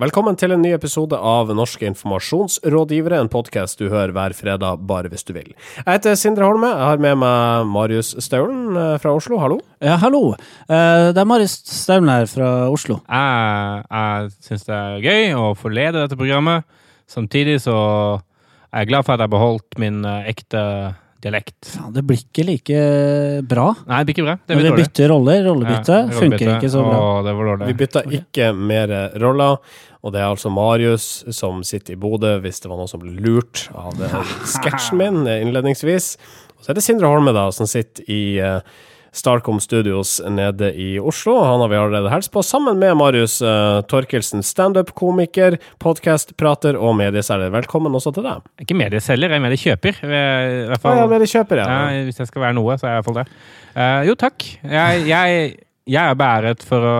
Velkommen til en ny episode av Norske informasjonsrådgivere, en podkast du hører hver fredag bare hvis du vil. Jeg heter Sindre Holme, jeg har med meg Marius Staulen eh, fra Oslo, hallo. Ja, hallo. Eh, Det er Marius Staulen her fra Oslo. Jeg, jeg syns det er gøy å få lede dette programmet. Samtidig så er jeg glad for at jeg har beholdt min eh, ekte dialekt. Faen, det blir ikke like bra. Nei, det blir ikke bra. Det Når blir vi bytter roller, rollebytte, Ja, funker ikke så bra. Å, det var dårlig. Vi bytter ikke mer roller, og det er altså Marius som sitter i Bodø, hvis det var noen som ble lurt av sketsjen min eh, innledningsvis. Og så er det Sindre Holme, da, som sitter i eh, Starcom Studios nede i Oslo. Han har vi allerede hilst på, sammen med Marius uh, Torkelsen, standup-komiker, podkast-prater og medieselger. Velkommen også til deg. Ikke medieselger, jeg er mediekjøper. I hvert Ja, fall. ja, mediekjøper, ja. Ja, hvis jeg skal være noe, så er jeg i hvert fall det. Uh, jo, takk. Jeg, jeg, jeg er beæret for å,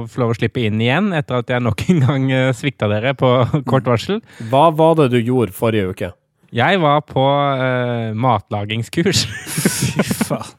å få lov å slippe inn igjen, etter at jeg nok en gang svikta dere på kort varsel. Hva var det du gjorde forrige uke? Jeg var på uh, matlagingskurs. Fy faen.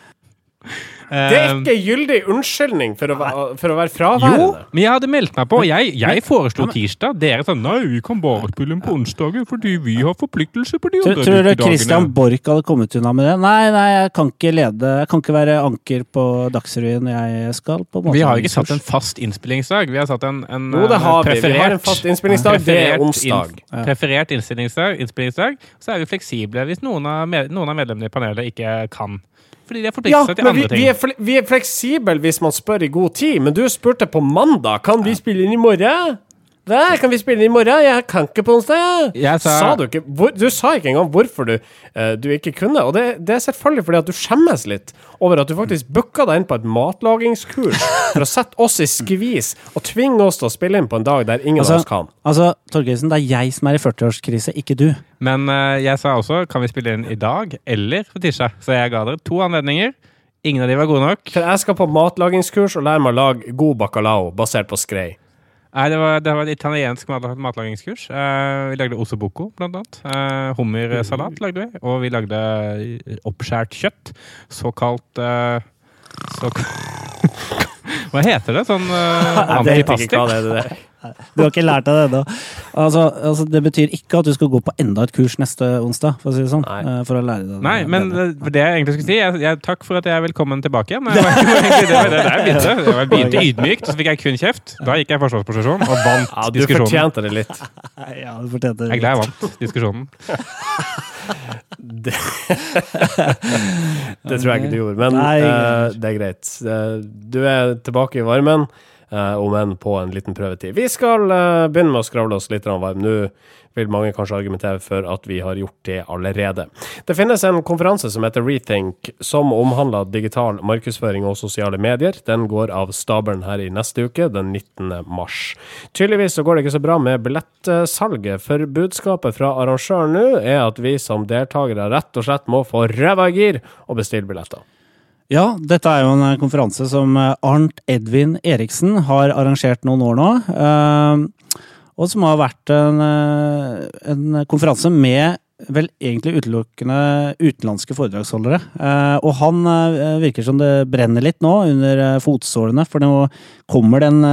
Det er Eh, ikke gyldig unnskyldning for å, for å være Jo, men jeg hadde meldt meg på. Jeg, jeg foreslo tirsdag. Dere sa nei, vi kan bare spille inn på onsdager fordi vi har forpliktelser på de andre tror du dagene. Christian Borch hadde kommet unna med det? Nei, nei, jeg kan ikke lede Jeg kan ikke være anker på Dagsrevyen jeg skal på Vi har ikke satt en fast innspillingsdag. Vi har satt en, en Jo, det har preferert, vi. Vi har en fast innspillingsdag. Det er onsdag. inn- Preferert innspillingsdag, innspillingsdag. Så er vi fleksible hvis noen av, med, noen av medlemmene i panelet ikke kan. Fordi de har Ja, forpliktet seg til men vi, andre vi, ting. er fle vi er fleksible hvis man spør i god tid, men du spurte på mandag. Kan vi spille inn i morgen? Hva? Kan vi spille inn i morgen? Jeg kan ikke på onsdag. jeg. Jeg sa- sa du ikke hvor, Du sa ikke engang hvorfor du, uh, du ikke kunne. Og det, det er selvfølgelig fordi at du skjemmes litt over at du faktisk booka deg inn på et matlagingskurs for å sette oss i skvis og tvinge oss til å spille inn på en dag der ingen Altså- av oss kan. Altså, Torgelsen, det er jeg som er i 40-årskrise, ikke du. Men uh, jeg sa også kan vi spille inn i dag eller på tirsdag. Så jeg ga dere to anledninger. Ingen av de var gode nok. For jeg skal på matlagingskurs og lære meg å lage god bacalao basert på skrei. Nei, det var, det var et italiensk mat matlagingskurs. Eh, vi lagde ossobuco, blant annet. Uh, hummersalat lagde vi. Og vi lagde oppskjært kjøtt. Såkalt uh, Hva heter det? Sånn uh, antipasti? Det. Det. Du har ikke lært deg det ennå. Altså, altså, det betyr ikke at du skal gå på enda et kurs neste onsdag, for å si det sånn. Nei. eh, For å lære deg det. Nei, men det, det jeg egentlig skulle si jeg, jeg, Takk for at jeg er velkommen tilbake igjen. Det var det, det begynte. Ydmykt, og så fikk jeg kun kjeft. Da gikk jeg i forsvarsposisjon og vant Ja, du diskusjonen. fortjente det litt. Ja, du fortjente Jeg er glad jeg vant diskusjonen. Det, det tror jeg ikke du gjorde, men Nei, uh, det er greit. Eh, du er tilbake i varmen, om enn på en liten prøvetid. Vi skal eh, begynne med å skravle oss litt varm. Nå vil mange kanskje argumentere for at vi har gjort det allerede. Det finnes en konferanse som heter Rethink, som omhandler digital markedsføring og sosiale medier. Den går av stabelen her i neste uke, den 19. mars. Tydeligvis så går det ikke så bra med billettsalget, for budskapet fra arrangøren nå er at vi som deltakere rett og slett må få ræva i gir og bestille billetter. Ja, dette er jo en eh, konferanse som eh, Arnt Edvin Eriksen har arrangert noen år nå. eh, Og som har vært en, en konferanse med vel egentlig utelukkende utenlandske foredragsholdere. Og han virker som det brenner litt nå under fotsålene, for nå kommer, den,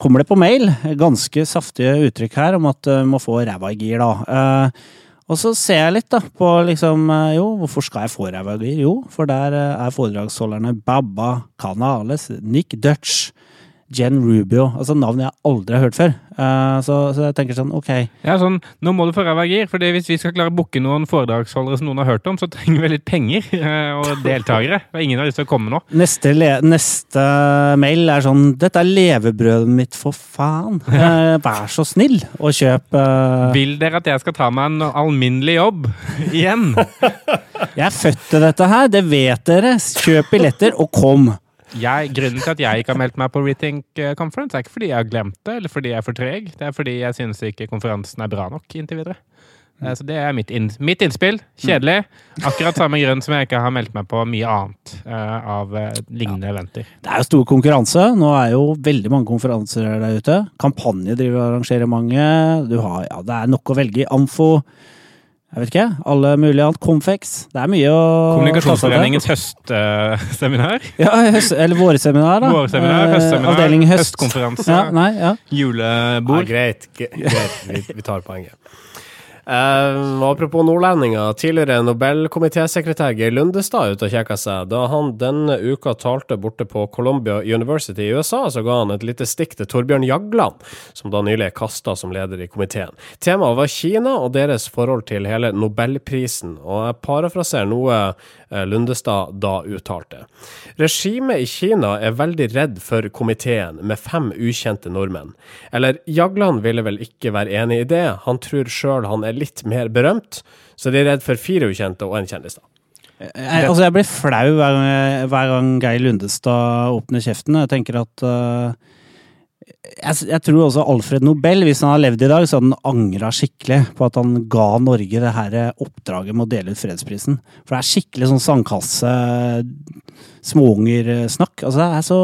kommer det på mail ganske saftige uttrykk her om at du må få ræva i gir, da. Og så ser jeg litt da på liksom eh, Jo, hvorfor skal jeg få ræva i gir? Jo, for der eh, er foredragsholderne Baba Canales, Nick Dutch, Jen Rubio. Altså navn jeg aldri har hørt før. Uh, så, så jeg tenker sånn, ok. Ja, sånn, Nå må du få ræva i gir, for hvis vi skal klare å booke noen foredragsholdere som noen har hørt om, så trenger vi litt penger uh, og deltakere. Og ingen har lyst til å komme nå. Neste, neste mail er sånn Dette er levebrødet mitt, for faen. Uh, vær så snill, og kjøp Vil dere at jeg skal ta meg en alminnelig jobb igjen? Jeg er født til dette her, det vet dere. Kjøp billetter, og kom. Jeg, grunnen til at jeg ikke har meldt meg på Rethink Conference, er ikke fordi jeg har glemt det, eller fordi jeg er for treg. Det er fordi jeg synes ikke konferansen er bra nok inntil videre. Mm. Så det er mitt, inn, mitt innspill. Kjedelig. Akkurat samme grunn som jeg ikke har meldt meg på mye annet uh, av uh, lignende eventer. Det er jo stor konkurranse. Nå er jo veldig mange konferanser der ute. Kampanje driver og arrangerer mange. Har, ja, det er nok å velge i. Amfo, Jeg vet ikke. Alle mulige annet. Comfex. Det er mye å Kommunikasjonsforeningens høstseminar. Ja, høst, eller vårseminar, da. Vårseminar, Eh, høstseminar, Avdeling høst. høstkonferanse, Ja, nei, ja. Ja, greit. Greit. Vi, vi tar poenget. Eh, apropos nordlendinger. Tidligere Nobelkomitésekretær Geir Lundestad ute og kjekka seg. Da han denne uka talte borte på Columbia University i USA, så ga han et lite stikk til Torbjørn Jagland, som da nylig er kasta som leder i komiteen. Temaet var Kina og deres forhold til hele Nobelprisen, og jeg parafraserer noe Lundestad da uttalte. Regimet i Kina er veldig redd for komiteen med fem ukjente nordmenn. Eller Jagland ville vel ikke være enig i det, han tror sjøl han er litt mer berømt, så de er redd for fire ukjente og en kjendis, da. Jeg, altså jeg blir flau hver hver gang Geir Lundestad åpner kjeften. Jeg tenker at øh, jeg, jeg tror også Alfred Nobel, hvis han hadde levd i dag, så hadde han angra skikkelig på at han ga Norge det her oppdraget med å dele ut fredsprisen. For det er skikkelig sånn sandkasse, småungersnakk. Altså det er så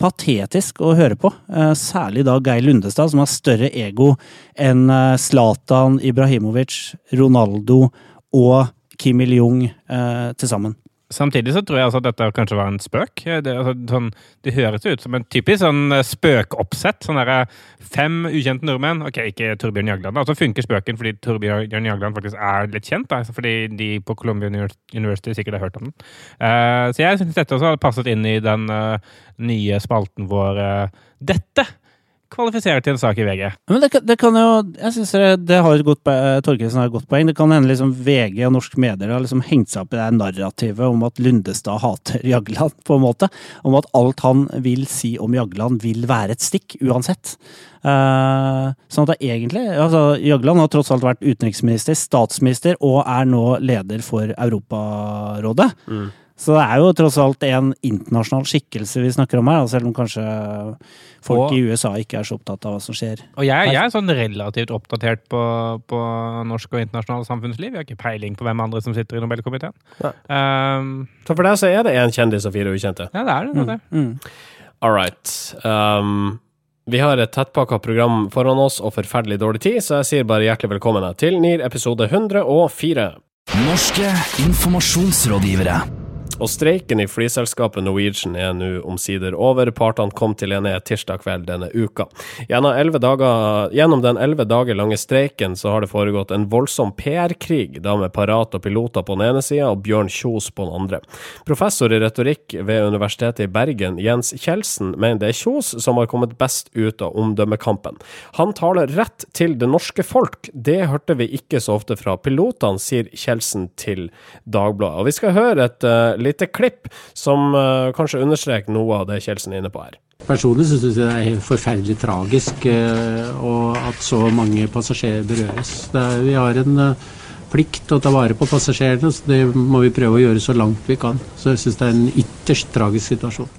patetisk å høre på. Eh, Særlig da Geir Lundestad, som har større ego enn eh, Zlatan Ibrahimovic, Ronaldo og Kim Il-jung eh, til sammen. Samtidig så tror jeg altså at dette kanskje var en spøk. Det, altså, sånn, det høres ut som en typisk sånn eh, spøkoppsett. Sånn derre fem ukjente nordmenn. Ok, ikke Torbjørn Jagland. Og så funker spøken fordi Torbjørn Jagland faktisk er litt kjent. Da, altså fordi de på Columbia University sikkert har hørt om den. Uh, så jeg syns dette også hadde passet inn i den uh, nye spalten vår uh, Dette kvalifiserer til en sak i VG. Men det, kan- det kan jo Jeg syns det, det har et godt eh, Torkelsen har et godt poeng. Det kan hende liksom VG og norske medier har liksom hengt seg opp i det narrativet om at Lundestad hater Jagland, på en måte. Om at alt han vil si om Jagland, vil være et stikk, uansett. Uh, sånn at det egentlig altså, Jagland har tross alt vært utenriksminister, statsminister, og er nå leder for Europarådet. Så det er jo tross alt en internasjonal skikkelse vi snakker om her, da, selv om kanskje folk Og- i USA ikke er så opptatt av hva som skjer. Og jeg, jeg er sånn relativt oppdatert på, på norsk og internasjonalt samfunnsliv. Jeg har ikke peiling på hvem andre som sitter i Nobelkomiteen. Um, Så for deg så er det én kjendis og fire ukjente. ja, det er det. det. Mm. All right. Um, vi har et tettpakka program foran oss og forferdelig dårlig tid, så jeg sier bare hjertelig velkommen til NIR episode 104. Norske informasjonsrådgivere. Og streiken i flyselskapet Norwegian er nå omsider over. Partene kom til enighet tirsdag kveld denne uka. Gjennom, 11 dager, gjennom den elleve dager lange streiken så har det foregått en voldsom PR-krig, da med Parat og piloter på den ene sida og Bjørn Kjos på den andre. Professor i retorikk ved Universitetet i Bergen, Jens Kjeldsen, mener det er Kjos som har kommet best ut av omdømmekampen. Han taler rett til det norske folk. Det hørte vi ikke så ofte fra pilotene, sier Kjeldsen til Dagbladet. Og vi skal høre et eh, lite klipp som eh, kanskje understreker noe av det Kjeldsen er inne på her. Personlig synes jeg det er helt forferdelig tragisk eh, og at så mange passasjerer berøres. Er, vi har en eh, plikt å ta vare på passasjerene, så det må vi prøve å gjøre så langt vi kan. Så jeg synes det er en ytterst tragisk situasjon.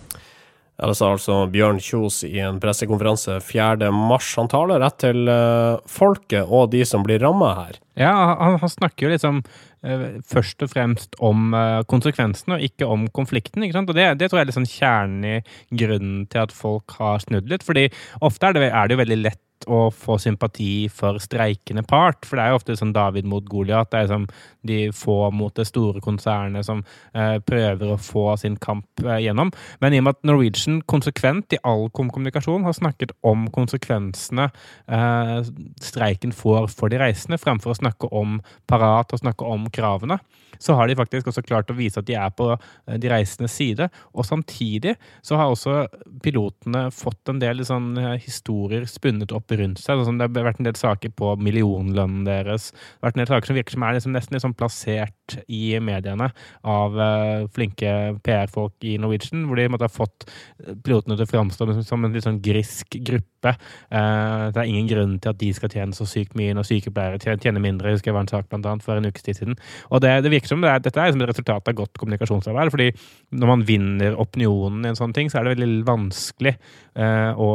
Ja, Det sa altså Bjørn Kjos i en pressekonferanse 4. mars. Han taler rett til eh, folket og de som blir ramma her. Ja, han, han snakker jo liksom eh, først og fremst om eh, konsekvensene, og ikke om konflikten. ikke sant? Og det, det tror jeg er liksom kjernen i grunnen til at folk har snudd litt. fordi ofte er det, er det jo veldig lett å få sympati for streikende part. For det er jo ofte sånn David mot Goliat. Det er som de få mot det store konsernet som eh, prøver å få sin kamp eh, gjennom. Men i og med at Norwegian konsekvent i all kommunikasjon har snakket om konsekvensene eh, streiken får for de reisende, fremfor å snakke om Parat og snakke om kravene, så har de faktisk også klart å vise at de er på eh, de reisendes side. Og samtidig så har også pilotene fått en del sånn eh, historier spunnet opp rundt seg. Sånn det har vært en del saker på millionlønnen deres. Det har vært en del saker som virker som er liksom nesten sånn plassert i mediene av uh, flinke PR-folk i Norwegian, hvor de måtte ha fått eh, pilotene til å framstå som, som en litt sånn grisk gruppe. Eh, det er ingen grunn til at de skal tjene så sykt mye når sykepleiere tjener, mindre. Jeg husker jeg var en sak blant annet for en ukes tid siden. Og det, det virker som det er, dette er liksom et resultat av godt kommunikasjonsarbeid. fordi når man vinner opinionen i en sånn ting, så er det veldig vanskelig eh, å,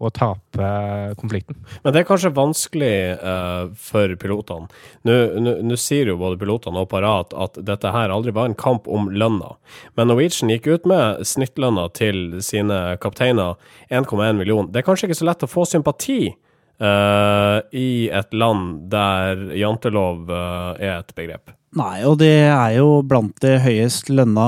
å tape konflikten. Men det er kanskje vanskelig uh, for pilotene. Nå sier jo både pilotene og Parat at dette her aldri var en kamp om lønna. Men Norwegian gikk ut med snittlønna til sine kapteiner 1,1 million. Det er kanskje ikke så lett å få sympati uh, i et land der jantelov uh, er et begrep? Nei, og det er jo blant de høyest lønna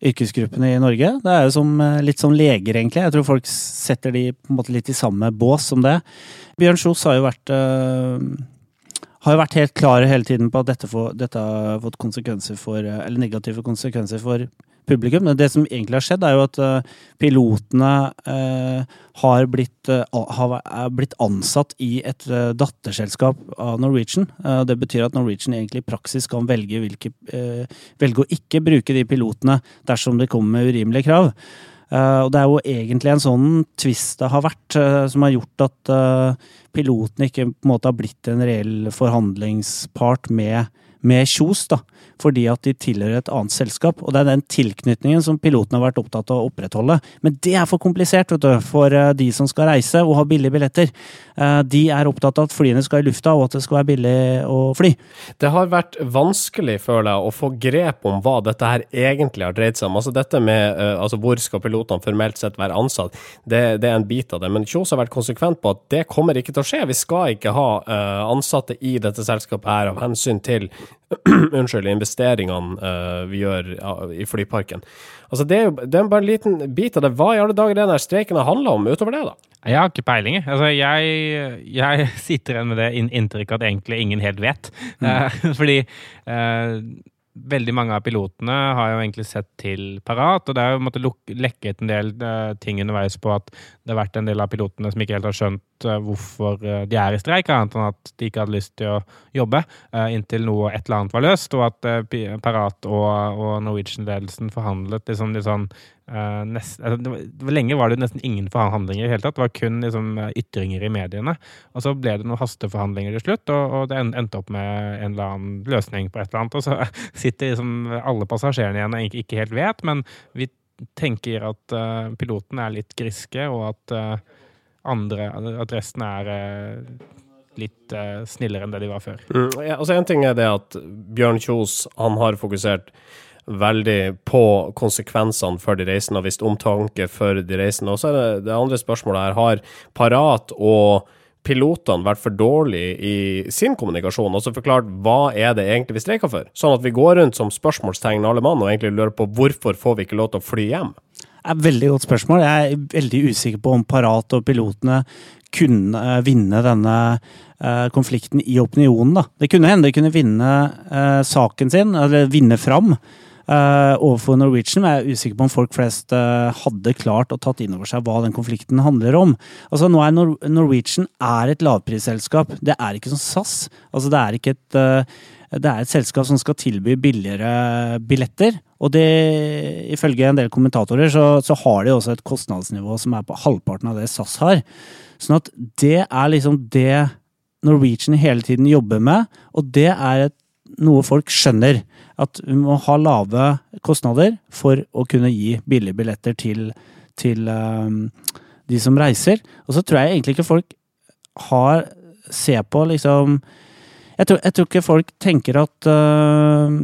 yrkesgruppene i Norge. Det er jo som, eh, litt som leger, egentlig. Jeg tror folk setter de på en måte litt i samme bås som det. Bjørn Kjos har jo vært uh, har jo vært helt klar hele tiden på at dette, får, dette har fått konsekvenser for, eller negative konsekvenser for publikum. Men det som egentlig har skjedd, er jo at øh, pilotene øh, har blitt, øh, har, blitt ansatt i et datterselskap av Norwegian. Eh, Det betyr at Norwegian egentlig i praksis kan velge, hvilke, velge å ikke bruke de pilotene dersom de kommer med urimelige krav. Eh, og det er jo egentlig en sånn tvist det har vært, eh, som har gjort at pilotene ikke på en måte har blitt en reell forhandlingspart med, med Kjos, da. Fordi at de tilhører et annet selskap. Og det er den tilknytningen som pilotene har vært opptatt av å opprettholde. Men det er for komplisert vet du, for eh, de som skal reise og ha billige billetter. Eh, de er opptatt av at flyene skal i lufta, og at det skal være billig å fly. Det har vært vanskelig, føler jeg, å få grep om hva dette her egentlig har dreid seg om. Altså dette med eh, altså hvor skal pilotene formelt sett være ansatt, det, det er en bit av det. Men Kjos har vært konsekvent på at det kommer ikke til å skje. Vi skal ikke ha ansatte i dette selskapet her av hensyn til unnskyld, investeringene uh, vi gjør ja, i flyparken. Altså det er jo det er bare en liten bit av det. Hva i alle dager den der streiken har handla om utover det, da? Jeg har ikke peiling. Altså, jeg, jeg sitter igjen med det inn- inntrykket at egentlig ingen helt vet. Eh, fordi eh, veldig mange av pilotene har jo egentlig sett til Parat, og det har jo måttet lekket en del ting underveis på at det har vært en del av pilotene som ikke helt har skjønt eh, hvorfor eh, de er i streik, annet enn at de ikke hadde lyst til å jobbe eh, inntil noe et eller annet var løst, og at Parat og, og Norwegian-ledelsen forhandlet liksom litt sånn nest, altså, det var, Lenge var det nesten ingen forhandlinger i hele tatt. Det var kun liksom, ytringer i mediene. Og så ble det noen hasteforhandlinger til slutt, og, og det endte opp med en eller annen løsning på et eller annet. Og så sitter liksom alle passasjerene igjen og egentlig ikke helt vet, men vi tenker at uh, piloten er litt griske, og at eh, andre, at resten er eh, litt eh, snillere enn det de var før. Mm, ja, altså En ting er det at Bjørn Kjos han har fokusert veldig på konsekvensene for de reisende og vist omtanke for de reisende. Og så er det det andre spørsmålet her. Har Parat og pilotene vært for dårlige i sin kommunikasjon? Og så forklart hva er det egentlig vi streiker for? Sånn at vi går rundt som spørsmålstegn alle mann og egentlig lurer på hvorfor får vi ikke lov til å fly hjem? Er veldig godt spørsmål. Jeg er veldig usikker på om Parat og pilotene kunne eh, vinne denne eh, konflikten i opinionen. Da. Det kunne hende de kunne vinne eh, saken sin, eller vinne fram Uh, overfor Norwegian, men jeg er usikker på om folk flest uh, hadde klart å tatt inn over seg hva den konflikten handler om. Altså, nå er Nor Norwegian er et lavprisselskap. Det er ikke som SAS. Altså, det er ikke et eh, det er et selskap som skal tilby billigere billetter. Og det, ifølge en del kommentatorer, så, så har de også et kostnadsnivå som er på halvparten av det SAS har. Sånn at det er liksom det Norwegian hele tiden jobber med, og det er et, noe folk skjønner. At vi må ha lave kostnader for å kunne gi billige billetter til, til um, de som reiser. Og så tror jeg egentlig ikke folk har ser på liksom jeg tror, jeg tror ikke folk tenker at uh,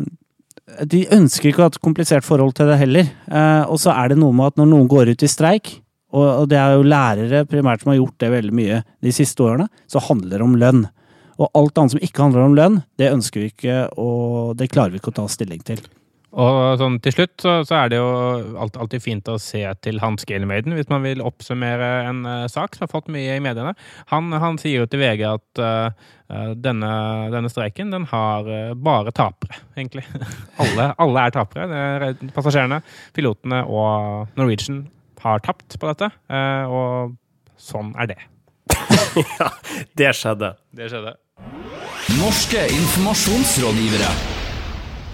De ønsker ikke å ha et komplisert forhold til det heller. Uh, og så er det noe med at når noen går ut i streik, og, og det er jo lærere primært som har gjort det veldig mye de siste årene, så handler det om lønn. Og alt annet som ikke handler om lønn, det ønsker vi ikke, og det klarer vi ikke å ta stilling til. Og sånn til slutt så, så er det jo alt, alltid fint å se til Hans Gailmaiden hvis man vil oppsummere en uh, sak som har fått mye i mediene. Han, han sier jo til VG at uh, denne, denne streiken den har uh, bare tapere, egentlig. alle, alle er tapere. Det er passasjerene, pilotene og Norwegian har tapt på dette, og sånn er det. ja, det skjedde. Det skjedde. Norske informasjonsrådgivere.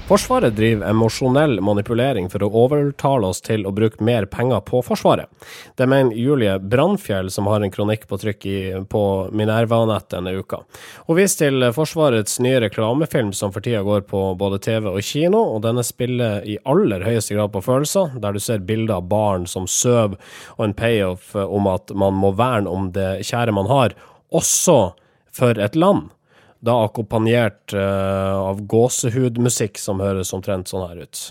Forsvaret driver emosjonell manipulering for å overtale oss til å bruke mer penger på Forsvaret. Det mener Julie Brandfjell, som har en kronikk på trykk i, på Minerva-nett denne uka. Hun viser til Forsvarets nye reklamefilm som for tida går på både TV og kino, og denne spiller i aller høyeste grad på følelser, der du ser bilder av barn som sover, og en payoff om at man må verne om det kjære man har, også for et land da akkompagnert uh, av gåsehudmusikk som høres omtrent sånn her ut.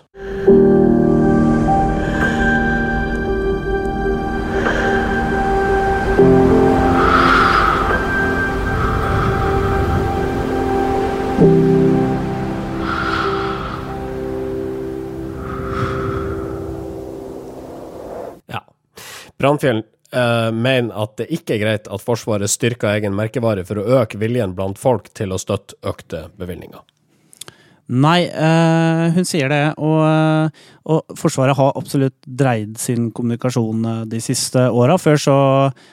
Brannfjell eh, mener at det ikke er greit at Forsvaret styrker egen merkevare for å øke viljen blant folk til å støtte økte bevilgninger. Nei, eh, hun sier det. Og, eh, og Forsvaret har absolutt dreid sin kommunikasjon de siste åra. Før så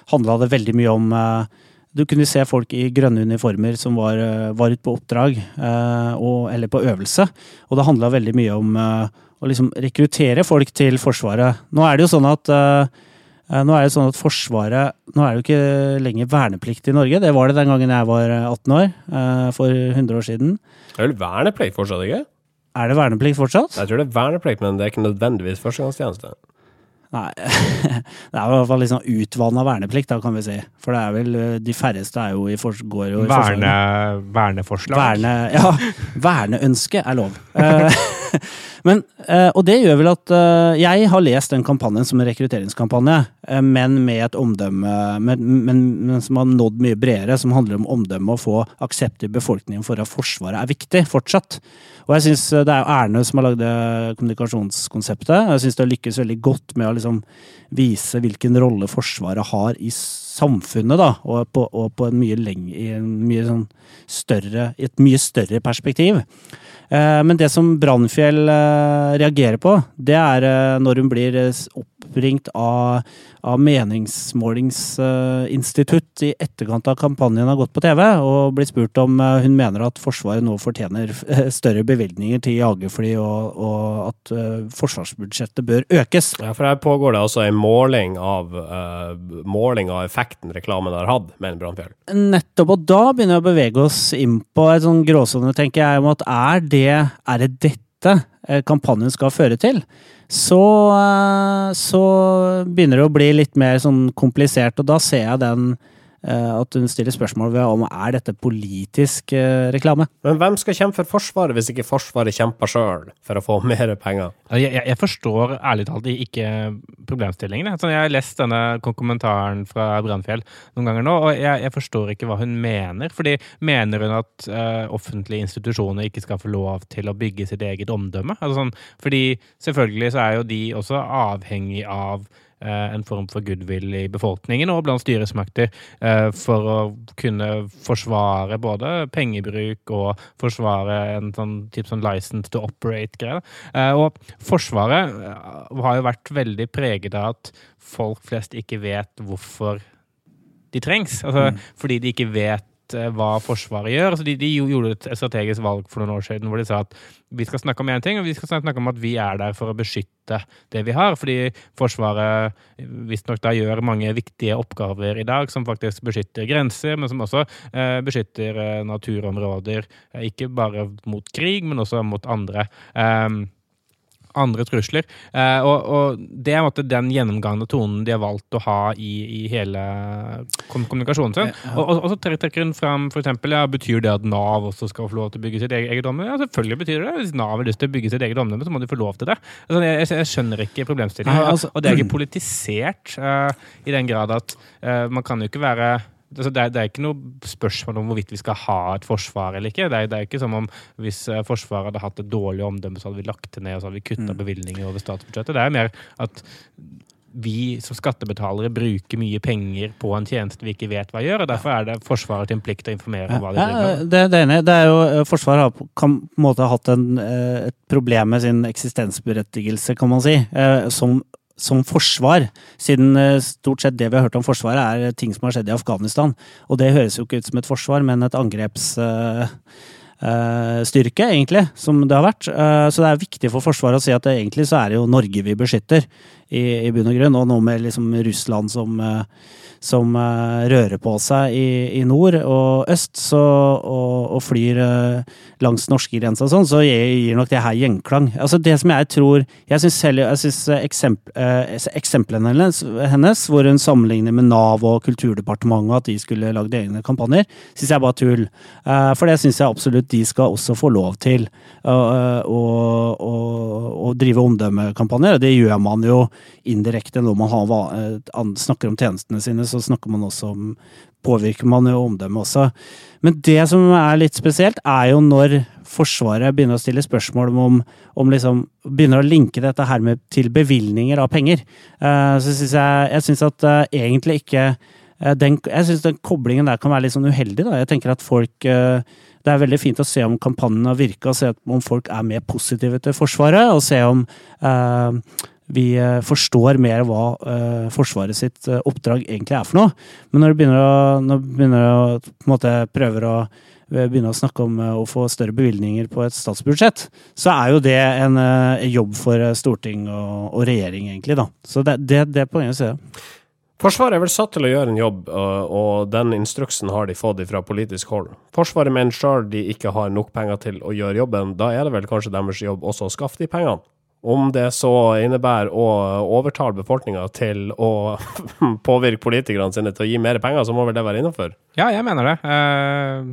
handla det veldig mye om eh, Du kunne se folk i grønne uniformer som var, var ute på oppdrag eh, og, eller på øvelse. Og det handla veldig mye om å liksom rekruttere folk til Forsvaret. Nå er det jo sånn at Nå er det sånn at Forsvaret Nå er det jo ikke lenger verneplikt i Norge. Det var det den gangen jeg var 18 år, eh, for 100 år siden. Det er vel verneplikt fortsatt, ikke? Er det verneplikt fortsatt? Jeg tror det er verneplikt, men det er ikke nødvendigvis førstegangstjeneste. Nei. Det er i hvert fall litt sånn utvanna verneplikt, da, kan vi si. For det er vel eh, De færreste er jo i for, går jo i Verne, verneforslag. Verne, ja, verneønske er lov. Men, eh, og det gjør vel at eh, jeg har lest den kampanjen som en rekrutteringskampanje, eh, men med et omdømme men, men, men som har nådd mye bredere, som handler om omdømme og få aksept i befolkningen for at Forsvaret er viktig fortsatt. Og jeg synes Det er jo Erne som har lagd kommunikasjonskonseptet. Jeg syns det har lykkes veldig godt med å liksom vise hvilken rolle Forsvaret har i samfunnet, da, og på, og på en mye lengre, i en mye sånn større, et mye større perspektiv. Eh, Men det som Brannfjell eh, reagerer på, det er eh, når hun blir eh, oppringt av, av meningsmålingsinstitutt i etterkant av kampanjen har gått på TV, og blir spurt om eh, hun mener at Forsvaret nå fortjener eh, større bevilgninger til jagerfly, og, og at eh, forsvarsbudsjettet bør økes. Ja, for her pågår det altså en måling av, uh, måling av effekten reklamen har hatt, mener Brannfjell. Nettopp, og da begynner vi å bevege oss inn på et sånn gråsone, tenker jeg, om at er det, er det dette eh, kampanjen skal føre til? Så, eh, så begynner det å bli litt mer sånn komplisert, og da ser jeg den at hun stiller spørsmål ved om er dette politisk eh, reklame. Men hvem skal kjempe for Forsvaret hvis ikke Forsvaret kjemper sjøl for å få mer penger? Jeg, jeg, jeg forstår ærlig talt ikke problemstillingene. Sånn, jeg har lest denne kommentaren fra Brannfjell noen ganger nå, og jeg, jeg forstår ikke hva hun mener. Fordi Mener hun at uh, offentlige institusjoner ikke skal få lov til å bygge sitt eget omdømme? Altså, sånn, fordi selvfølgelig så er jo de også avhengig av eh, en form for goodwill i befolkningen og blant styresmakter eh, for å kunne forsvare både pengebruk og forsvare en sånn type sånn license to operate-greie. Eh, og Forsvaret eh, har jo vært veldig preget av at folk flest ikke vet hvorfor de trengs. Altså, Fordi de ikke vet eh, hva Forsvaret gjør. Altså, de, de gjorde et strategisk valg for noen år siden hvor de sa at vi skal snakke om én ting, og vi skal snakke om at vi er der for å beskytte det vi har. Fordi Forsvaret visstnok da gjør mange viktige oppgaver i dag, som faktisk beskytter grenser, men som også eh, beskytter eh, naturområder. Eh, ikke bare mot krig, men også mot andre. Eh, andre trusler. Eh, og, og det er måtte, den gjennomgående tonen de har valgt å ha i, i hele kom kommunikasjonen sin. Og, og, og så trekker hun fram eksempel, ja, betyr det at Nav også skal få lov til å bygge sitt eget, omdømme? Ja, selvfølgelig betyr det det. Hvis Nav har lyst til å bygge sitt eget omdømme, så må de få lov til det. Altså, jeg, jeg, skjønner ikke problemstillingen. Altså- og det er ikke politisert eh, i den grad at eh, man kan jo ikke være Altså det, er, det er ikke noe spørsmål om hvorvidt vi skal ha et forsvar eller ikke. Det er, det er ikke som om hvis eh, Forsvaret hadde hatt et dårlig omdømme, så hadde vi lagt det ned og så hadde vi kutta bevilgninger over statsbudsjettet. Det er mer at vi som skattebetalere bruker mye penger på en tjeneste vi ikke vet hva gjør, og derfor er det Forsvaret til en plikt å informere om hva de driver med. det, det det er jo eh, Forsvaret har på, en måte hatt en, eh, et problem med sin eksistensberettigelse, kan man si, som, som forsvar. Siden eh, stort sett det vi har hørt om Forsvaret, er ting som har skjedd i Afghanistan. Og det høres jo ikke ut som et forsvar, men et angrepsstyrke, egentlig, som det har vært. Eh, Så det er viktig for Forsvaret å si at egentlig så er det jo Norge vi beskytter, i, i bunn og grunn. Og nå med liksom Russland som eh, som eh, rører på seg i, i nord og øst så, og, og flyr eh, langs norskegrensa og sånn, så gir, nok det her gjenklang. Altså Det som jeg tror Jeg syns eksempl, eksemplene hennes, hennes, hvor hun sammenligner med Nav og Kulturdepartementet, at de skulle lagd egne kampanjer, syns jeg bare tull. For det syns jeg absolutt de skal også få lov til. Å, å å- å drive omdømmekampanjer. og Det gjør man jo indirekte når man har, eh, snakker om tjenestene sine, så snakker man også om påvirker man jo omdømmet også. Men det som er litt spesielt, er jo når Forsvaret begynner å stille spørsmål om, om liksom, Begynner å linke dette her med til bevilgninger av penger. Eh, så synes jeg, jeg synes at eh, egentlig ikke den, Jeg syns den koblingen der kan være litt sånn uheldig. Da. Jeg tenker at folk Det er veldig fint å se om kampanjen har virka, se om folk er mer positive til Forsvaret, og se om eh, vi eh, forstår mer hva eh, Forsvaret sitt eh, oppdrag egentlig er for noe. Men når du begynner å, når du begynner å på en måte prøver å begynne å snakke om å få større bevilgninger på et statsbudsjett, så er jo det en jobb for storting og, og regjering, egentlig. da. Så det, det, det er poenget å si. Forsvaret er vel satt til å gjøre en jobb, og den instruksen har de fått fra politisk hold. Forsvaret mener sjøl de ikke har nok penger til å gjøre jobben. Da er det vel kanskje deres jobb også å skaffe de pengene. Om det så innebærer å overtale befolkninga til å påvirke politikerne sine til å gi mer penger, så må vel det være innafor. Ja, jeg mener det. Eh,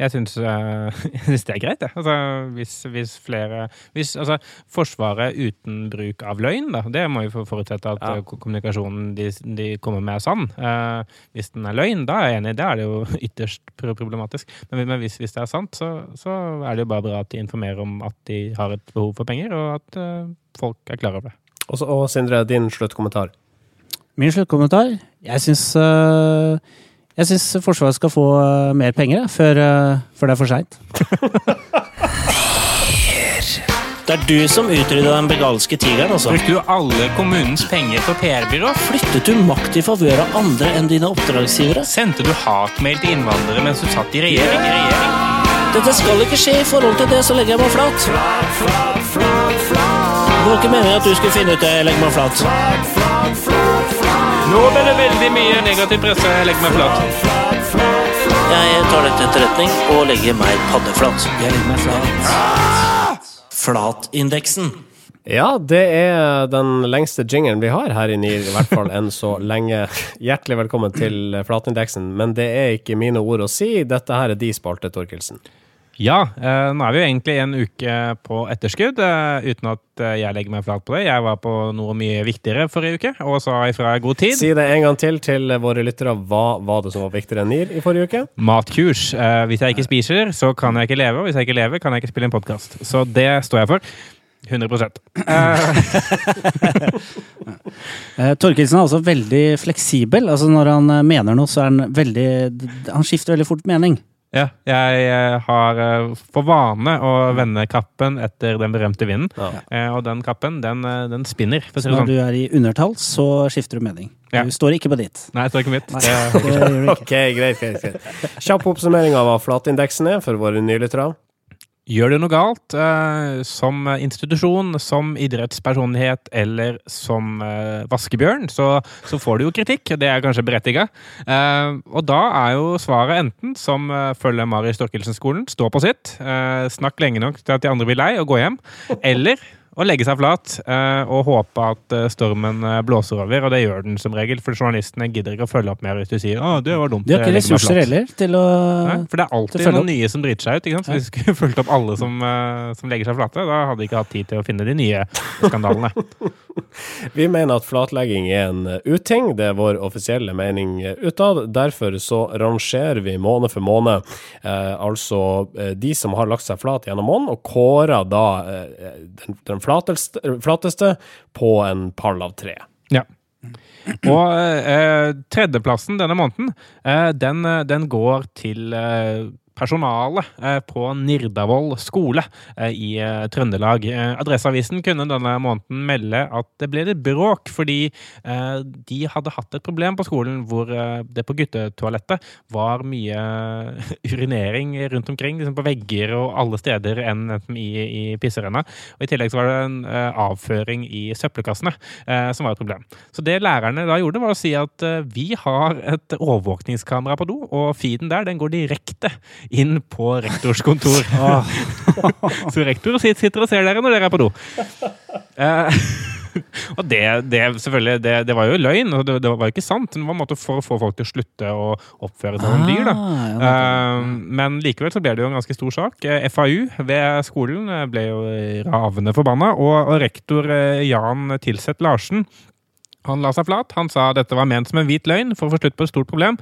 Jeg syns, eh, det er greit, jeg. Altså, hvis, hvis flere hvis, altså, Forsvaret uten bruk av løgn, da. Det må vi forutsette at Ja. eh, kommunikasjonen de, de kommer med, er sann. Eh, hvis den er løgn, da er jeg enig. Da er det jo ytterst problematisk. Men, men hvis, hvis det er sant, så, så er det jo bare bra at de informerer om at de har et behov for penger, og at eh, folk er klar over det. Og, så- og Sindre, din sluttkommentar. Min sluttkommentar? Jeg syns jeg syns Forsvaret skal få eh, mer penger, jeg, før, eh, før det er for seint. Det er du som utrydda den begalske tigeren, altså. Brukte du alle kommunens penger på PR-byrå? Flyttet du makt i favør av andre enn dine oppdragsgivere? Sendte du hatmail til innvandrere mens du satt i regjering? Dette skal ikke skje i forhold til det, så legger jeg meg flat. Det var ikke meningen at du skulle finne ut det, jeg legger meg flat. Nå ble det veldig mye negativ presse. Jeg legger meg flat. Jeg tar det til etterretning og legger meg paddeflat. Jeg legger meg flat. Flatindeksen. Ja, det er den lengste jingeren vi har her i NIR, i hvert fall enn så lenge. Hjertelig velkommen til Flatindeksen, men det er ikke mine ord å si. Dette her er de spalte, Torkelsen. Ja, eh, nå er vi jo egentlig en uke på etterskudd, eh, uten at eh, jeg legger meg flat på det. Jeg var på noe mye viktigere forrige uke, og sa ifra i god tid. Si det en gang til til våre lyttere. Hva var det som var viktigere enn NIR i forrige uke? Matkurs. Eh, hvis jeg ikke spiser, så kan jeg ikke leve, og hvis jeg ikke lever, kan jeg ikke spille en podkast. Så det står jeg for. 100 eh, Eh, Torkelsen er også veldig fleksibel. altså Når han mener noe, så er han veldig Han skifter veldig fort mening. Ja, jeg eh, har eh, for vane å vende kappen etter den berømte vinden. Ja. Eh, og den kappen, den, den spinner, for å si Så når sånn. du er i undertall, så skifter du mening. Ja. Du står ikke på ditt. Nei, jeg står ikke mitt. Nei, Det, det ikke. Ok, greit, greit, greit. Kjapp oppsummering av hva flatindeksen er for våre nylyttere. Gjør du noe galt eh, som institusjon, som idrettspersonlighet eller som eh, vaskebjørn, så, så får du jo kritikk. Det er kanskje berettiga. Eh, og da er jo svaret enten som uh, følger Mari Storkelsen-skolen, stå på sitt, eh, snakk lenge nok til at de andre blir lei og gå hjem, eller å legge seg flat eh, og håpe at eh, stormen eh, blåser over, og det gjør den som regel. For journalistene gidder ikke å følge opp mer hvis du sier 'Å, det var dumt'. De har ikke ressurser heller til å Nei, for det er alltid noen opp. nye som driter seg ut. ikke sant? Så Hvis vi skulle fulgt opp alle som, eh, som legger seg flate, da hadde vi ikke hatt tid til å finne de nye skandalene. Vi mener at flatlegging er en uting. Det er vår offisielle mening utad. Derfor så rangerer vi måned for måned eh, altså de som har lagt seg flat gjennom måneden, og kårer da eh, den, den flateste, flateste på en pall av tre. Ja. Og eh, tredjeplassen denne måneden, eh, den, eh, den går til eh, personalet eh, på Nirdavoll skole eh, i eh, Trøndelag. Adresseavisen kunne denne måneden melde at det ble litt bråk fordi de hadde hatt et problem på skolen hvor det på guttetoalettet var mye urinering rundt omkring, liksom på vegger og alle steder enn i, i pisserenna. Og I tillegg så var det en avføring i søppelkassene som var et problem. Så det lærerne da gjorde, var å si at vi har et overvåkningskamera på do, og feeden der den går direkte inn på rektors kontor. Så rektor sitter og ser dere når dere er på do. Eh, og det, det selvfølgelig, det, det var jo løgn, og det, det var jo ikke sant. Det var en måte for å få folk til å slutte å oppføre seg som dyr. da. Ah. Eh, men likevel så ble det jo en ganske stor sak. Eh, FAU ved skolen ble jo ravende forbanna, og, og rektor Jan Tilseth Larsen Han la seg flat. Han sa dette var ment som en hvit løgn for å få slutt på et stort problem.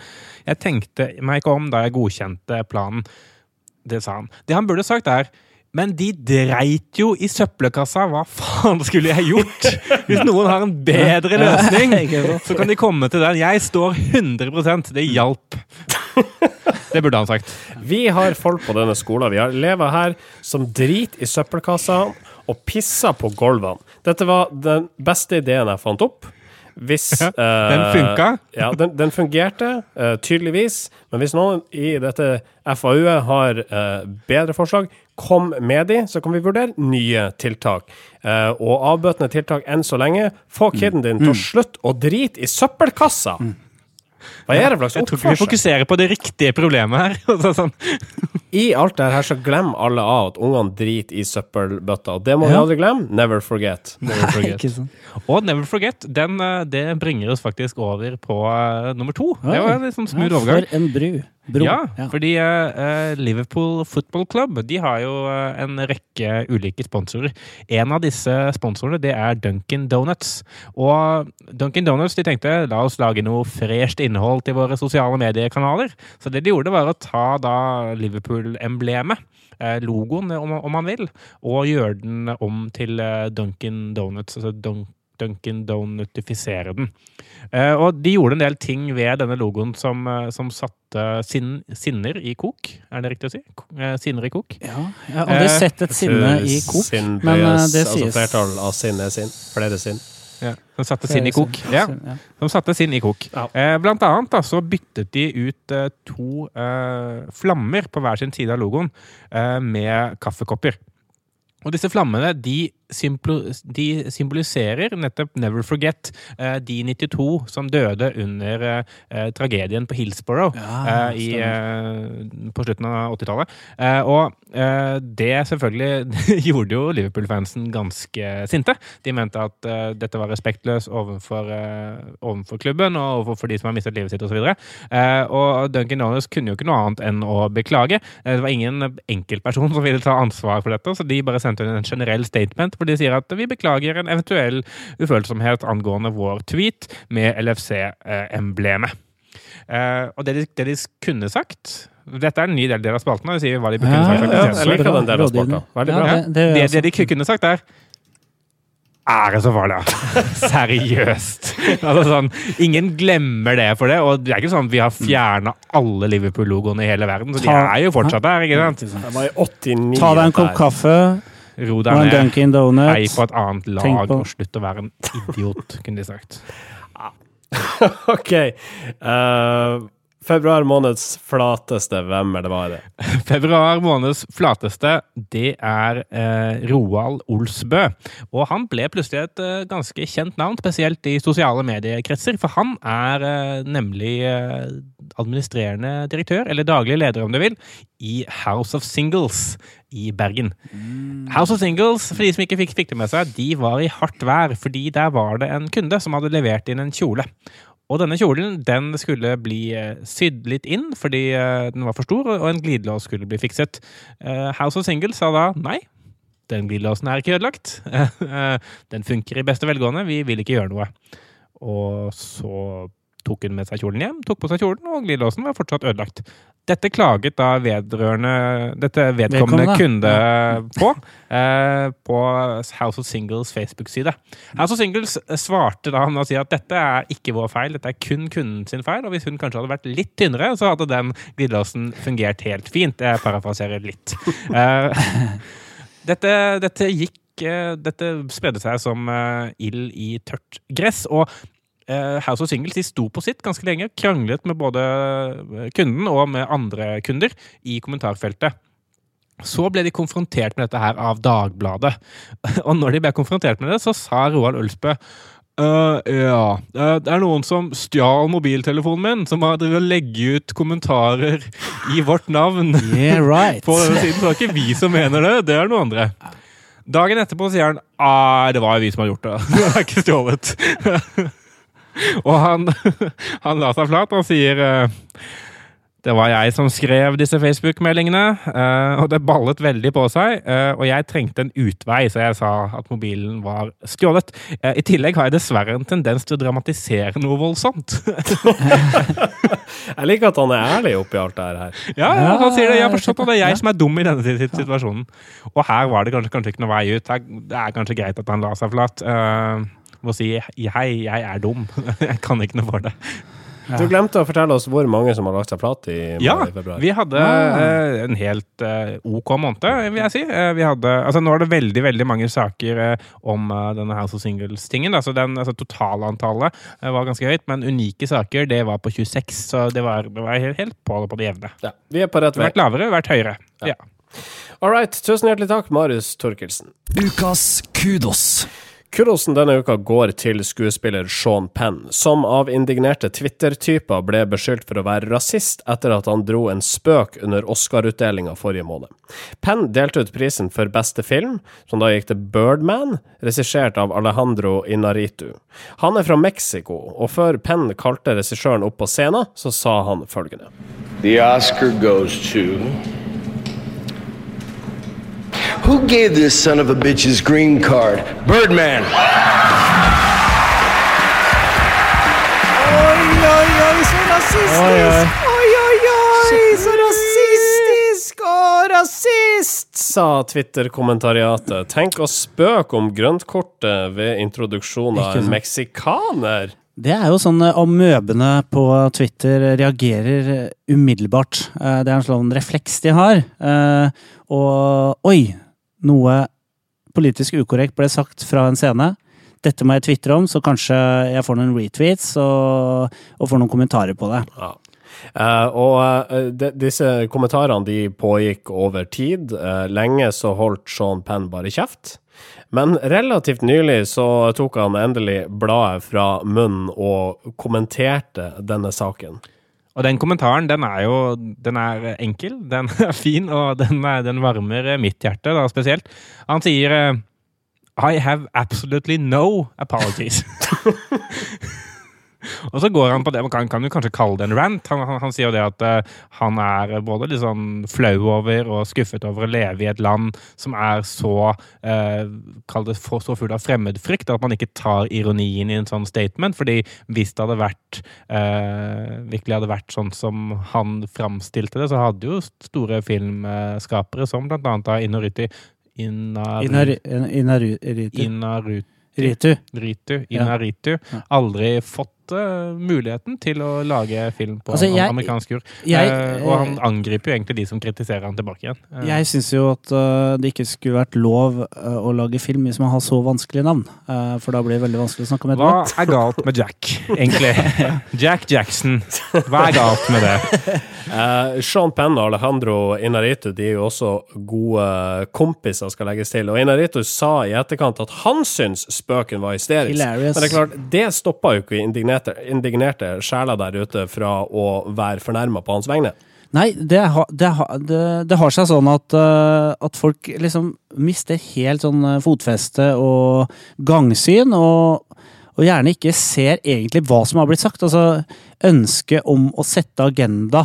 Jeg tenkte meg ikke om da jeg godkjente planen. Det sa han. Det han burde sagt, er men de dreit jo i søppelkassa. Hva faen skulle jeg gjort? Hvis noen har en bedre løsning, så kan de komme til den. Jeg står 100% Det hjalp. Det burde han sagt. Vi har folk på denne skolen. Vi har elever her som driter i søppelkassa og pisser på gulvene. Dette var den beste ideen jeg fant opp. Hvis Ja, den eh, funka. Ja, den, den fungerte, uh, tydeligvis. Men hvis noen i dette FAU-et har uh, bedre forslag, kom med de, så kan vi vurdere nye tiltak. Uh, og avbøtende tiltak enn så lenge. Få kiden din til å slutte å drite i søppelkassa! Hva er det for slags tror vi fokuserer på det riktige problemet her. Sånn. I alt det her så glemmer alle av at ungene driter i søppelbøtta. Og det må vi Ja. aldri glemme. Never forget. Ikke sant. Og Never Forget, den, eh, det bringer oss faktisk over på uh, nummer to. Det var en litt sånn smooth Ja, overgang. For en bru. Bro. Ja, fordi eh, Liverpool Football Club de har jo eh, en rekke ulike sponsorer. En av disse sponsorene det er Duncan Donuts. Og Duncan Donuts de tenkte la oss lage noe fresht innhold til våre sosiale mediekanaler. Så det de gjorde, var å ta da Liverpool-emblemet. Logoen, om, man vil, og gjøre den om til Duncan Donuts. Altså Dun Duncan Donutifisere den. Eh, og de gjorde en del ting ved denne logoen som, eh, som satte sin, sinner i kok. Er det riktig å si? Eh, Sinner i kok? Ja, jeg har aldri sett et sinne i kok. sin, men, det altså sies. flertall av sinne er sinn. Flere sinn. Ja. Som satte sinn i kok. Ja, Ja. som satte sin i kok. Ja. Eh, blant annet da, så byttet de ut eh, to eh, flammer på hver sin side av logoen eh, med kaffekopper. Og disse flammene de, de symboliserer nettopp Never Forget eh, de 92 som døde under eh, tragedien på Hillsborough Ja, eh, i, på slutten av 80-tallet. Eh, og det selvfølgelig gjorde jo Liverpool-fansen ganske sinte. De mente at dette var respektløst overfor, overfor klubben og overfor de som har mistet livet sitt osv. Uh, og Duncan Donuts kunne jo ikke noe annet enn å beklage. Det var ingen enkeltperson som ville ta ansvar for dette, så de bare sendte en generell statement hvor de sier at vi beklager en eventuell ufølsomhet angående vår tweet med LFC-emblemet. Eh, og det de, det de kunne sagt Dette er en ny del av spalten. de sier hva de kunne sagt. ja, Ja, jeg den delen av Rådgivende. Veldig Ja, bra. Ja. det- det Det, det de kunne sagt, er Er det så farlig. Seriøst! Altså sånn, ingen glemmer det for det. Og det er ikke sånn at vi har fjerna alle Liverpool-logoene i hele verden. Så de er jo fortsatt der, ikke sant? Ikke sant. Det var i 89 Ta deg en kopp kaffe Ro deg ned. Dunkin' Donuts. Hei på et annet lag, og slutt å være en idiot, kunne de sagt. OK. Eh, februar måneds flateste, hvem er det var det? Februar måneds flateste, det er eh, Roald Olsbø. Og han ble plutselig et eh, ganske kjent navn, spesielt i sosiale mediekretser. For han er eh, nemlig eh, administrerende direktør, eller daglig leder om du vil, i House of Singles i Bergen. House of Singles, for de som ikke fikk, fikk det med seg, de var i hardt vær, fordi der var det en kunde som hadde levert inn en kjole. Og denne kjolen den skulle bli eh, sydd litt inn fordi eh, den var for stor, og en glidelås skulle bli fikset. Eh, House of Singles sa da nei. Den glidelåsen er ikke ødelagt. Den funker i beste velgående. Vi vil ikke gjøre noe. Og så tok hun med seg kjolen hjem, tok på seg kjolen, og glidelåsen var fortsatt ødelagt. Dette klaget da vedrørende Dette vedkommende kunde på, eh, på House of Singles Facebook-side. House of Singles svarte da med å si at dette er ikke vår feil, dette er kun kunden sin feil, og hvis hun kanskje hadde vært litt tynnere, så hadde den glidelåsen fungert helt fint. Jeg parafraserer litt. Eh, dette, dette gikk eh, Dette spredde seg som ild i tørt gress. Og House of Singles de sto på sitt ganske lenge. Kranglet med både eh, kunden og med andre kunder i kommentarfeltet. Så ble de konfrontert med dette her av Dagbladet. Og når de ble konfrontert med det, så sa Roald Ølsbø «Øh, ja. øh, det er noen som stjal mobiltelefonen min, som har drevet og legget ut kommentarer i vårt navn. Yeah, right. På denne siden, så det er ikke vi som mener det, det er noen andre. Dagen etterpå sier han ah, det var jo vi som har gjort det. Det er ikke stjålet. Og han, han la seg flat og sier eh, Det var jeg som skrev disse Facebook-meldingene, eh, og det ballet veldig på seg. eh, og jeg trengte en utvei, så jeg sa at mobilen var stjålet. I tillegg har jeg dessverre en tendens til å dramatisere noe voldsomt. Jeg liker at han er ærlig oppi alt det her. ja, ja, han sier det. Jeg har forstått at det er jeg som er dum i denne situasjonen. Og her var det kanskje, kanskje ikke noe vei ut. Det er kanskje greit at han la seg flat. Uh, å si 'hei, jeg er dum. jeg kan ikke noe for det. Du glemte å fortelle oss hvor mange som har lagt seg flat i, Ja, i februar. vi hadde eh, en helt eh, OK måned, vil jeg si. Eh, vi hadde, altså Nå er det veldig veldig mange saker eh, om eh, denne House of Singles-tingen. Altså den, altså Totalantallet eh, var ganske høyt, men unike saker det var på 26. Så det var, det var helt, helt på, på det jevne. Ja, vi er på rett vei. vært lavere, vært høyere. Ja. All right, tusen hjertelig takk, Marius Torkelsen. Ukas kudos. Kurosen denne uka går til skuespiller Sean Penn, som av indignerte Twitter-typer ble beskyldt for å være rasist etter at han dro en spøk under Oscar-utdelinga forrige måned. Penn delte ut prisen for beste film, som da gikk til Birdman, regissert av Alejandro Inaritu. Han er fra Mexico, og før Penn kalte regissøren opp på scenen, så sa han følgende. The Oscar goes to. Who gave this son of a bitch his green card? Birdman. Oi, oi. Oi, så rasistisk! oi, oi, oi, så rasistisk og rasist, sa Twitter-kommentariatet. Tenk å spøke om grøntkortet ved introduksjon av en meksikaner. Det er jo sånn eh, amøbene på Twitter reagerer eh, umiddelbart. Eh, Det er en sånn refleks de har. Eh, Og oi! Noe politisk ukorrekt ble sagt fra en scene. Dette må jeg tvitre om, så kanskje jeg får noen retweets og, og får noen kommentarer på det. Ja. Uh, og uh, de, disse kommentarene de pågikk over tid. Uh, lenge så holdt Sean Penn bare kjeft. Men relativt nylig så tok han endelig bladet fra munnen og kommenterte denne saken. Og den kommentaren, den er jo den er enkel, den er fin, og den, er, den varmer mitt hjerte da spesielt. Han sier eh, I have absolutely no apologies. og så går han på det, man kan, kan jo kanskje kalle det en rant. Han, han, han sier jo det at uh, han er både litt sånn flau over og skuffet over å leve i et land som er så uh, Kall det for, så full av fremmedfrykt at man ikke tar ironien i en sånn statement. fordi hvis det hadde vært uh, virkelig hadde vært sånn som han framstilte det, så hadde jo store filmskapere som blant annet da Inariti Inaru- Inaritu. Inaru- Ritu. Ritu, Inaritu, aldri fått eh, muligheten til å lage film på Altså, jeg- amerikansk jord. Jeg, Eh, og han angriper jo egentlig de som kritiserer han tilbake igjen. Uh. Jeg syns jo at uh, det ikke skulle vært lov uh, å lage film hvis man har så vanskelige navn. Uh, for da blir det veldig vanskelig å snakke med hva er galt med Jack, egentlig? Jack Jackson. Hva er galt med det? Eh, Sean Penn og Alejandro Inarito de er jo også gode kompiser, skal legges til. Og Inarito sa i etterkant at han syns spøken var hysterisk. Hilarious. Men det er klart, det stoppa jo ikke indignerte, indignerte sjeler der ute fra å være fornærma på hans vegne. Nei, det, ha, det, ha, det, det har seg sånn at, uh, at folk liksom mister helt sånn uh, fotfeste og gangsyn, og, og gjerne ikke ser egentlig hva som har blitt sagt. Altså, ønsket om å sette agenda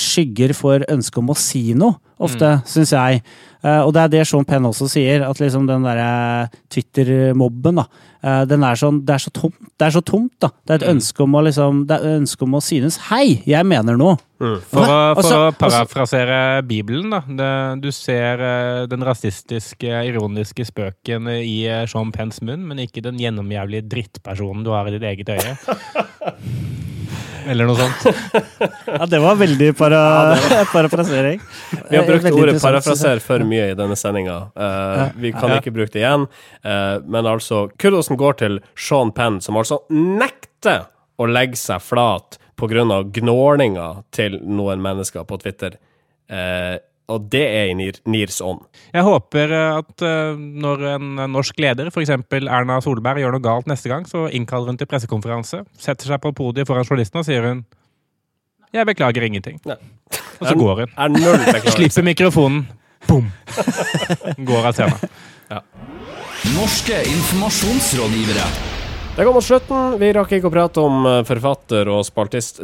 skygger for ønsket om å si noe, ofte, syns jeg. Uh, og det er det Sean Penn også sier, at liksom den derre Twitter-mobben, da. Den er sånn Det er så tomt, det er så tomt, da. Det er et ønske om å liksom Det er et ønske om å synes Hei, jeg mener noe. For, å, for også, å parafrasere Bibelen, da. Det, du ser eh, den rasistiske, ironiske spøken i eh, Sean Penns munn, men ikke den gjennomjævlige drittpersonen du har i ditt eget øye. Eller noe sånt. Ja, det var veldig para parafrasering. Vi har Eh, brukt ordet parafraser for mye i denne sendinga. vi kan Ja. ikke bruke det igjen. Uh, men altså, kudosen går til Sean Penn, som altså nekter å legge seg flat pga. gnålinga til noen mennesker på Twitter. Eh, og det er i Nirs ånd. Jeg håper eh, at eh, når en norsk leder, f.eks. Erna Solberg, gjør noe galt neste gang, så innkaller hun til pressekonferanse, setter seg på podiet foran journalisten og sier hun Jeg beklager ingenting. Nei. Og så går hun. Er null. Slipper mikrofonen. Bom! Går av scenen. Norske informasjonsrådgivere. Det går mot slutten. Vi rakk ikke å prate om eh, forfatter og spaltist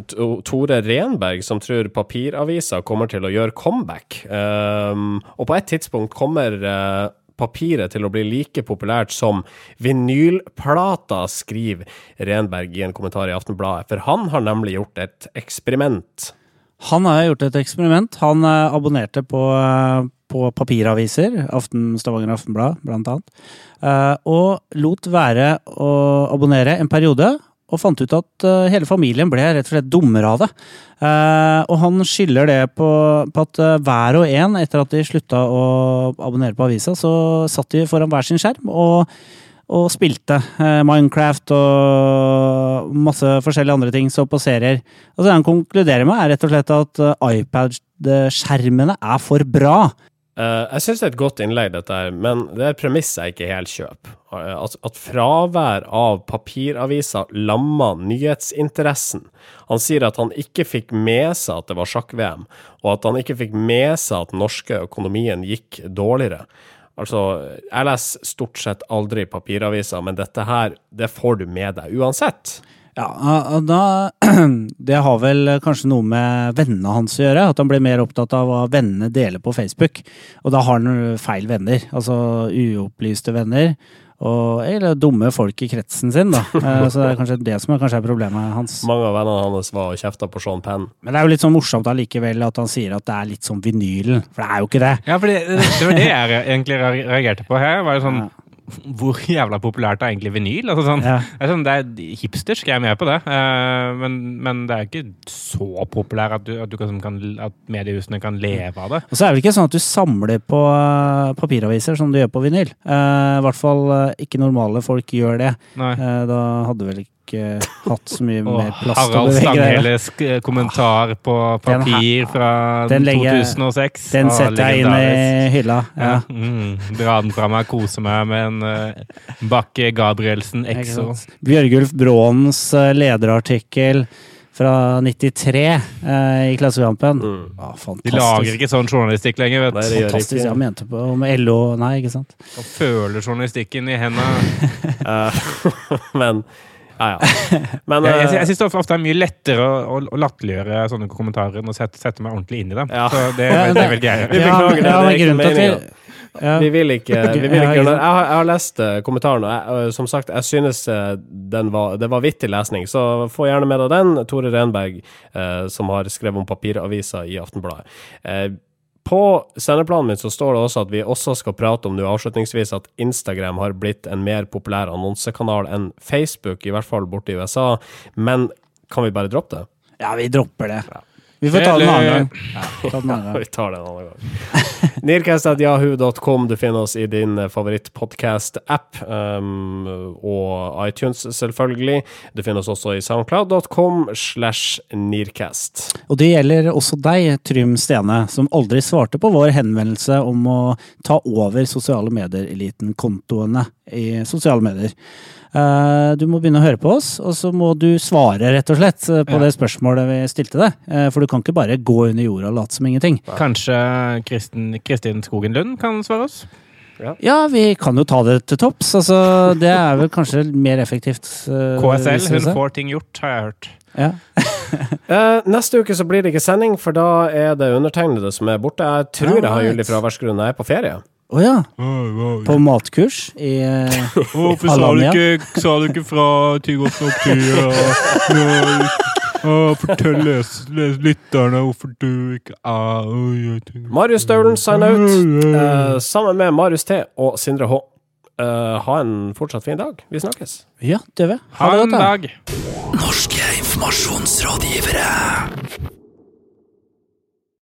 Tore Renberg, som tror papiravisa kommer til å gjøre comeback. Um, og på et tidspunkt kommer uh, papiret til å bli like populært som vinylplata, skriver Renberg i en kommentar i Aftenbladet. For han har nemlig gjort et eksperiment. Han har gjort et eksperiment. Han eh, abonnerte på, på papiraviser, Aften, Stavanger Aftenblad blant annet, eh, og lot være å abonnere en periode. Og fant ut at eh, hele familien ble rett og slett dummere av det. Eh, og han skylder det på, på at hver og en, etter at de slutta å abonnere på avisa, så satt de foran hver sin skjerm og og spilte Minecraft og masse forskjellige andre ting, så på serier. Og det han konkluderer med, er rett og slett at iPad-skjermene er for bra. Eh, jeg syns det er et godt innlegg, dette her, men det er et premiss jeg ikke helt kjøper. Eh, At, at fravær av papiraviser lammer nyhetsinteressen. Han sier at han ikke fikk med seg at det var sjakk-VM, og at han ikke fikk med seg at norske økonomien gikk dårligere. Altså, jeg leser stort sett aldri papiraviser, men dette her, det får du med deg uansett. Ja, og da, Det har vel kanskje noe med vennene hans å gjøre. At han blir mer opptatt av hva vennene deler på Facebook. Og da har han feil venner. Altså uopplyste venner. Og, eller dumme folk i kretsen sin, da. Eh, Så det er kanskje det som er, kanskje er problemet hans. Mange av vennene hans var og kjefta på Sean Penn. Men det er jo litt sånn morsomt allikevel at han sier at det er litt som vinylen. For det er jo ikke det. Ja, for det det var det jeg egentlig reagerte på her. var jo sånn, Hvor jævla populært er egentlig vinyl? Altså, sånn, Ja. det er sånn, det er hipstersk, jeg er med på det. uh, men, men det er ikke så populært at, du, at, du kan, kan, at mediehusene kan leve av det. Og så er det ikke sånn at du samler på eh, papiraviser som du gjør på vinyl. Uh, I hvert fall uh, ikke normale folk gjør det. Da hadde vel ikke hatt så mye mer plass til å Harald bevege deg. Stanghelles kommentar på papir fra den legger 2006. Den setter jeg inn i hylla. Ja. Ja. Mm, dra den fra meg, kose meg med en uh, Bakke Gabrielsen Exo. Bjørgulf Bråens eh, lederartikkel fra 93 eh, i Klassekampen. Mm. Ah, De lager ikke sånn journalistikk lenger. vet du. Fantastisk. ikke. Jeg mente på om LO Nei, ikke sant? Han føler journalistikken i hendene. Eh, men ja, ja. Men Jeg, jeg, eh, jeg syns det ofte er mye lettere å, å, å latterliggjøre sånne kommentarer enn å sette, sette meg ordentlig inn i dem. Ja. Så det, det, det- velger jeg Vi. Beklager det, ja, det er ikke meningen. ja. Vi vil ikke, vi vil ikke. Jeg har, jeg har lest eh, kommentaren, og jeg, som sagt, jeg synes eh, den var, det var vittig lesning. Så få gjerne med deg den. Tore Renberg, eh, som har skrevet om papiravisa i Aftenbladet. Eh, på sendeplanen min så står det også at vi også skal prate om nå avslutningsvis at Instagram har blitt en mer populær annonsekanal enn Facebook, i hvert fall borte i USA. Men kan vi bare droppe det? Ja, vi dropper det. Vi får ta det en annen gang. Ja, ta annen gang. Vi tar det en annen gang. Nearcast.yahoo.com. Du finner oss i din favoritt-podkast-app, um, og iTunes, selvfølgelig. Du finner oss også i soundcloud.com slash nearcast. Og det gjelder også deg, Trym Stene, som aldri svarte på vår henvendelse om å ta over sosiale medier-eliten-kontoene i sosiale medier. Eh, Du må begynne å høre på oss, og så må du svare, rett og slett, eh, på Ja. det spørsmålet vi stilte deg. Eh, For du kan ikke bare gå under jorda og late som ingenting. Kanskje Kristin, Kristin Skogen Lund kan svare oss? Ja, vi kan jo ta det til topps. Altså, det er vel kanskje mer effektivt. KSL, hun får ting gjort, har jeg hørt. Ja. uh, neste uke så blir det ikke sending, for da er det undertegnede som er borte. Jeg tror jeg har Right. gyldig fraværsgrunn. Jeg er på ferie. Å ja. På matkurs i eh, Hvorfor sa du ikke- sa du ikke fra til godt nok tid? fortell lytterne hvorfor du ikke er Marius Staulen signer ut, eh, sammen med Marius T og Sindre H. Eh, ha en fortsatt fin dag. Vi snakkes. Ja, det gjør vi. Ha det en godt, da. dag! Norske informasjonsrådgivere.